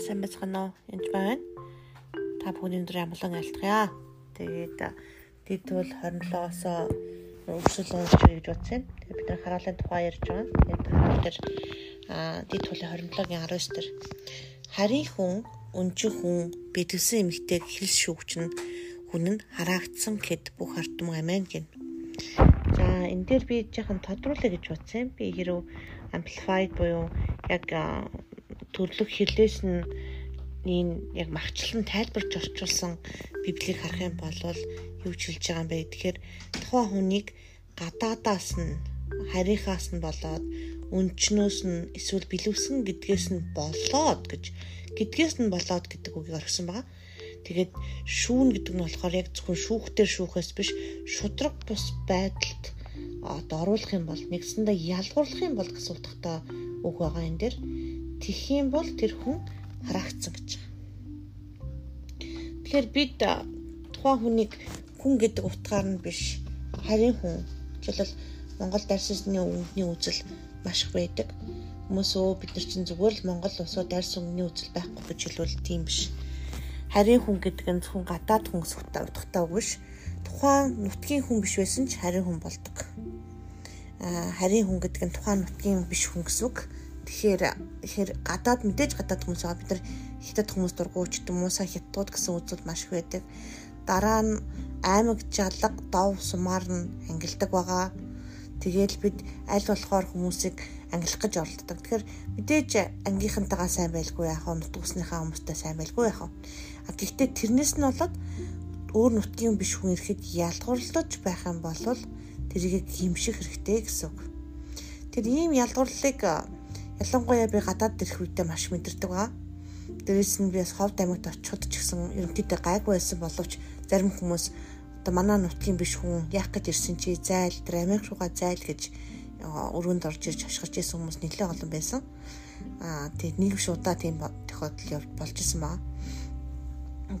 сайн байцгаана уу? Энд байна. Та бүхний өндөр амглан айлтгая. Тэгээд дид бол 27-оос өргөжлөл болж гэж бодсон. Тэгээд бид нар хараалын тухай ярьж байгаа. Тэгээд хараал дээр дид тулын 27-гийн 19 дээр харийн хүн, өнжин хүн, бэдгсэн эмэгтэйг хэлс шүүгчнэ хүн нь хараагдсан гэд бүх ардм амин гин. За энэ дээр би жоохон тодруулъя гэж бодсон. Би хэрв amplified буюу яг төрлөх хэлээс нь энэ яг махчлан тайлбарж орчуулсан библийг харах юм бол юу ч хэлж байгаа юм бэ тэгэхээр тухайн хүнийг гадаадаас нь харийнхаас нь болоод өнчнөөс нь эсвэл билүүсэн гэдгээс нь болоод гэж гэдгээс нь болоод гэдэг үгийг орхисон байгаа. Тэгээд шүүн гэдэг нь болохоор яг зөвхөн шүүхтэр шүүхээс биш шудраг бус байдалд одоо оруулах юм бол нэгсэндээ ялгуурлах юм бол гэсэн утгатай үг байгаа энэ дэр тэх юм бол тэр хүн хараагцсан гэж байгаа. Тэгэхээр бид тухайн хүнийг хүн гэдэг утгаар нь биш харин хүн жишээлбэл Монгол дайрсны өнгөний үзэл маш их байдаг. Хүмүүс өө бид нар чинь зүгээр л Монгол улсууд дайрсан өнгөний үзэл байхгүй гэж хэлвэл тийм биш. Харин хүн гэдэг нь зөвхөн гадаад утгатай үг биш. Тухайн нутгийн хүн биш байсан ч харин хүн болдог харийн хүн гэдэг нь тухайн нутгийн биш хүн гэсэн үг. Тэгэхээр тэгэхээр гадаад мэдээж гадаад хүмүүс байгаа бид нар хятад хүмүүс дургуйч хүмүүсаа хятад гэсэн үзэл маш их байдаг. Дараа нь аймаг жалга дов сумаар нь ангилдаг байгаа. Тэгээл бид аль болохоор хүмүүсийг ангилах гэж оролддог. Тэгэхээр мэдээж ангийнхантайгаа сайн байлгүй яах вэ? Нутгуусныхаа хүмүүстэй сайн байлгүй яах вэ? А гэхдээ тэрнээс нь болоод өөр нутгийн биш хүн ирэхэд ялгуурлаж байх юм бол тэрийг гимших хэрэгтэй гэсэн үг. Тэр ийм ялгуурлыг ялангуяа би гадаад ирэх үедээ маш мэдэрдэг ба. Дээрээс нь би бас ховд аймагт очиход ч гэсэн ерөнхийдөө гайгүй байсан боловч зарим хүмүүс одоо манай нутгийн биш хүн яах гэж ирсэн чи зайл тэр Америк руугаа зайл гэж өрөөнд орж ирж хашгирч исэн хүмүүс нэлээд олон байсан. Аа тэг нэг биш удаа тийм тохиолдол болж исэн баа.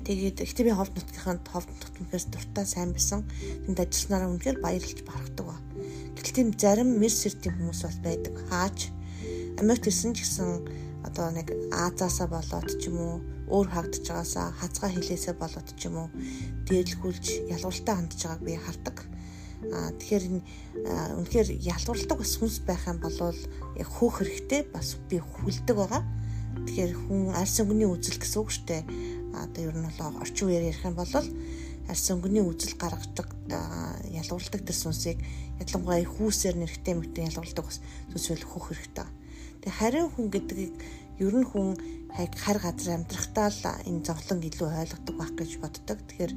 Тэгээд ихтэй би ховд нутгийнханд ховд нутгаас дуртай сайн байсан. Тэнд ажилласнараа үнэхээр баярлж барахдаг ба. Гэтэл тийм зарим мерс сертийн хүмүүс бас байдаг. Хаач Америкт ирсэн ч гэсэн одоо нэг Азаасаа болоод ч юм уу өөр хагдж байгаасаа хацгаа хилээсээ болоод ч юм уу дээрлгүүлж ялгууртаа хандж байгааг би хардаг. Аа тэгэхээр үнэхээр ялгуурладаг бас хүнс байх юм бол яг хөөх хэрэгтэй бас би хүлдэг байгаа. Тэгэхээр хүн арьс өнгөний үзэл гэсэн үг шүү дээ одоо ер нь бол орчин үеэр ярих юм бол арьс өнгөний үзэл гаргадаг ялгуулдаг тэр сүнсийг ялангуяа хүүсээр нэрхтээ мэтэн ялгуулдаг бас сүнсэл хөөх хэрэгтэй. Тэгээ харин хүн гэдгийг ер нь хүн хар газар амьдрахтаа л энэ зовлон илүү ойлгодог байх гэж боддог. Тэгэхээр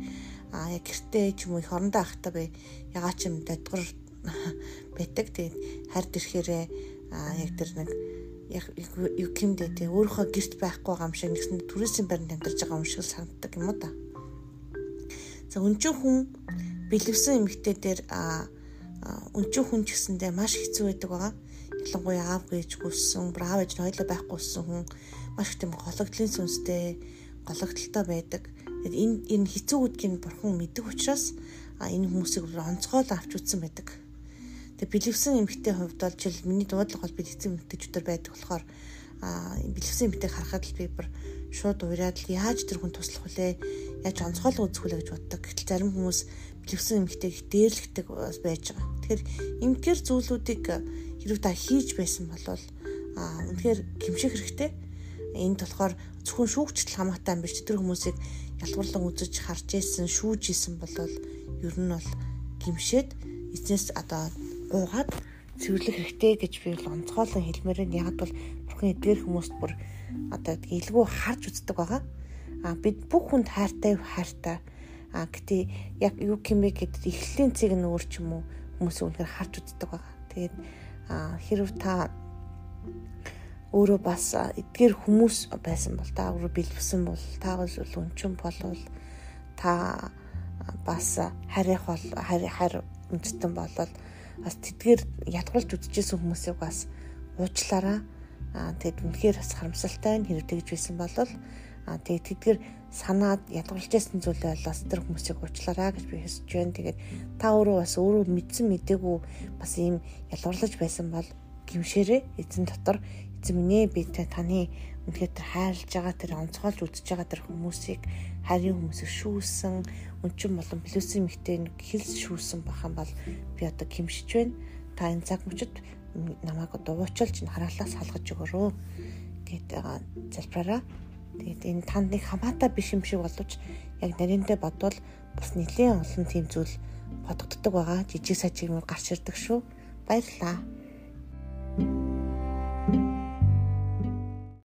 а яг гэртээ ч юм уу их орондоо ахтаа би ягаа ч юм дадгар байдаг. Тэгээд хард ирэхээрээ яг тэр нэг яг юу гэмдэ те өөрийнхөө гэрт байхгүй юм шиг нэгсэн түрээсийн байранд амьдарч байгаа юм шиг санагддаг юм уу та. За өнчөө хүн бэлэвсэн эмэгтэй дээр а өнчөө хүн ч гэсэндээ маш хэцүү байдаг байгаа. Ялангуяа аав гэж гүйсэн, браав ээж нь хоёлоо байхгүйсэн хүн маш их тийм гологдлын сүнстэй, гологдолтой байдаг. Тэгэхээр энэ энэ хэцүү үдгийг бурхан мэддэг учраас энэ хүмүүсийг онцгойл авч үзсэн байдаг Тэгээ бэлэвсэн эмэгтэй хувьд бол жишээл миний дуудлага бол бэлэвсэн эмэгтэйчүүдээр байдаг болохоор а бэлэвсэн эмэгтэйг харахад л би бүр шууд уураад л яаж тэр хүн туслах вүлээ яаж онцгойлго үзэх вүлээ гэж боддог. Гэтэл зарим хүмүүс бэлэвсэн эмэгтэйг дээрлэгдэг байж байгаа. Тэгэхээр эмгээр зүйлүүдийг хэрв та хийж байсан бол а үнэхээр гимших хэрэгтэй. Энд болохоор зөвхөн шүүгчтэл хамаатай юм биш тэр хүмүүсийг ялгуурлан үзэж харж ийсэн шүүж ийсэн бол ер нь бол гимшээд эзнес одоо уугаад цэвэрлэх хэрэгтэй гэж би бол онцгойлон хэлмээр нь яг бол бурхан эдгээр хүмүүст бүр одоо илгүү харж үздэг байгаа. А бид бүх хүнд хайртай хайртай. А гэтээ яг юу гэмэ гэдэг эхлэлийн цэг өөр ч юм уу хүмүүс үнэхээр харж үздэг байгаа. Тэгээд хэрв та өөрөө бас эдгээр хүмүүс байсан бол та өөрөө бэлвсэн бол та бол өнчин болвол та бас харих бол харь үндэстэн болол бас тэдгээр ядгуулж үзчихсэн хүмүүсийг бас уучлаарай. Аа тэгэд үнэхээр бас харамсалтай нь хэрэг тэгж байсан бол аа тэгээд тэдгээр санаад ядгуулж байсан зүйлээ бол бас тэр хүмүүсийг уучлаарай гэж би хэлж байна. Тэгээд та өөрөө бас өөрөө мэдсэн мдээгүй бас ийм ялгуурлаж байсан бол гимшээрээ эзэн дотор эзэн минь би таны үнэхээр тэр хайрлаж байгаа тэр онцгойлж үзэж байгаа тэр хүмүүсийг харийн хүмүүсийг шүүсэн өнчин болон плюсын мэгтэй хэлс шүүсэн бахан бол би одоо гимшиж байна. Та энэ цаг мөчид намайг одоо уучлж хараалаас салгаж өгөрөө гэдэг залбираараа. Тэгээд энэ танд нэг хамаатай биш юм шиг боловч яг нарийнтэй бодвол бас нэлээд олон тийм зүйл бодогддог байгаа. Жижиг сажиг мөр гарч ирдэг шүү. Баярлалаа.